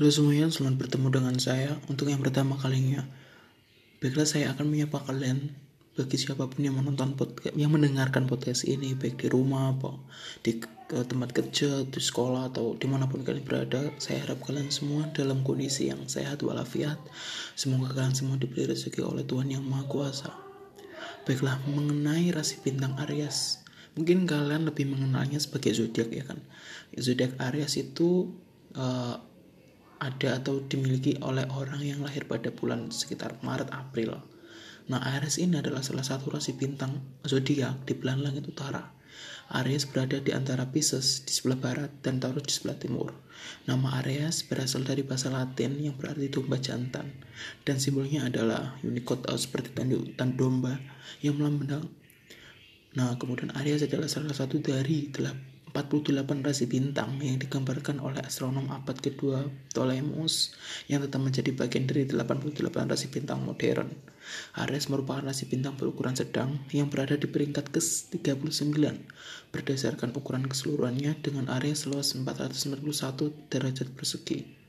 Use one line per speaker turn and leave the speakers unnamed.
Halo semuanya, selamat bertemu dengan saya untuk yang pertama kalinya. Baiklah, saya akan menyapa kalian bagi siapa pun yang menonton podcast, yang mendengarkan podcast ini, baik di rumah, apa di ke tempat kerja, di sekolah atau di mana pun kalian berada. Saya harap kalian semua dalam kondisi yang sehat walafiat. Semoga kalian semua diberi rezeki oleh Tuhan yang Maha Kuasa. Baiklah, mengenai rasi bintang Aries, mungkin kalian lebih mengenalnya sebagai zodiak ya kan. Zodiak Aries itu uh, ada atau dimiliki oleh orang yang lahir pada bulan sekitar Maret April. Nah, Aries ini adalah salah satu rasi bintang zodiak di belahan langit utara. Aries berada di antara Pisces di sebelah barat dan Taurus di sebelah timur. Nama Aries berasal dari bahasa Latin yang berarti domba jantan dan simbolnya adalah Unicode atau seperti tanda domba yang melambang. Nah, kemudian Aries adalah salah satu dari 48 rasi bintang yang digambarkan oleh astronom abad kedua Ptolemus yang tetap menjadi bagian dari 88 rasi bintang modern. Aries merupakan rasi bintang berukuran sedang yang berada di peringkat ke-39 berdasarkan ukuran keseluruhannya dengan area seluas 491 derajat persegi.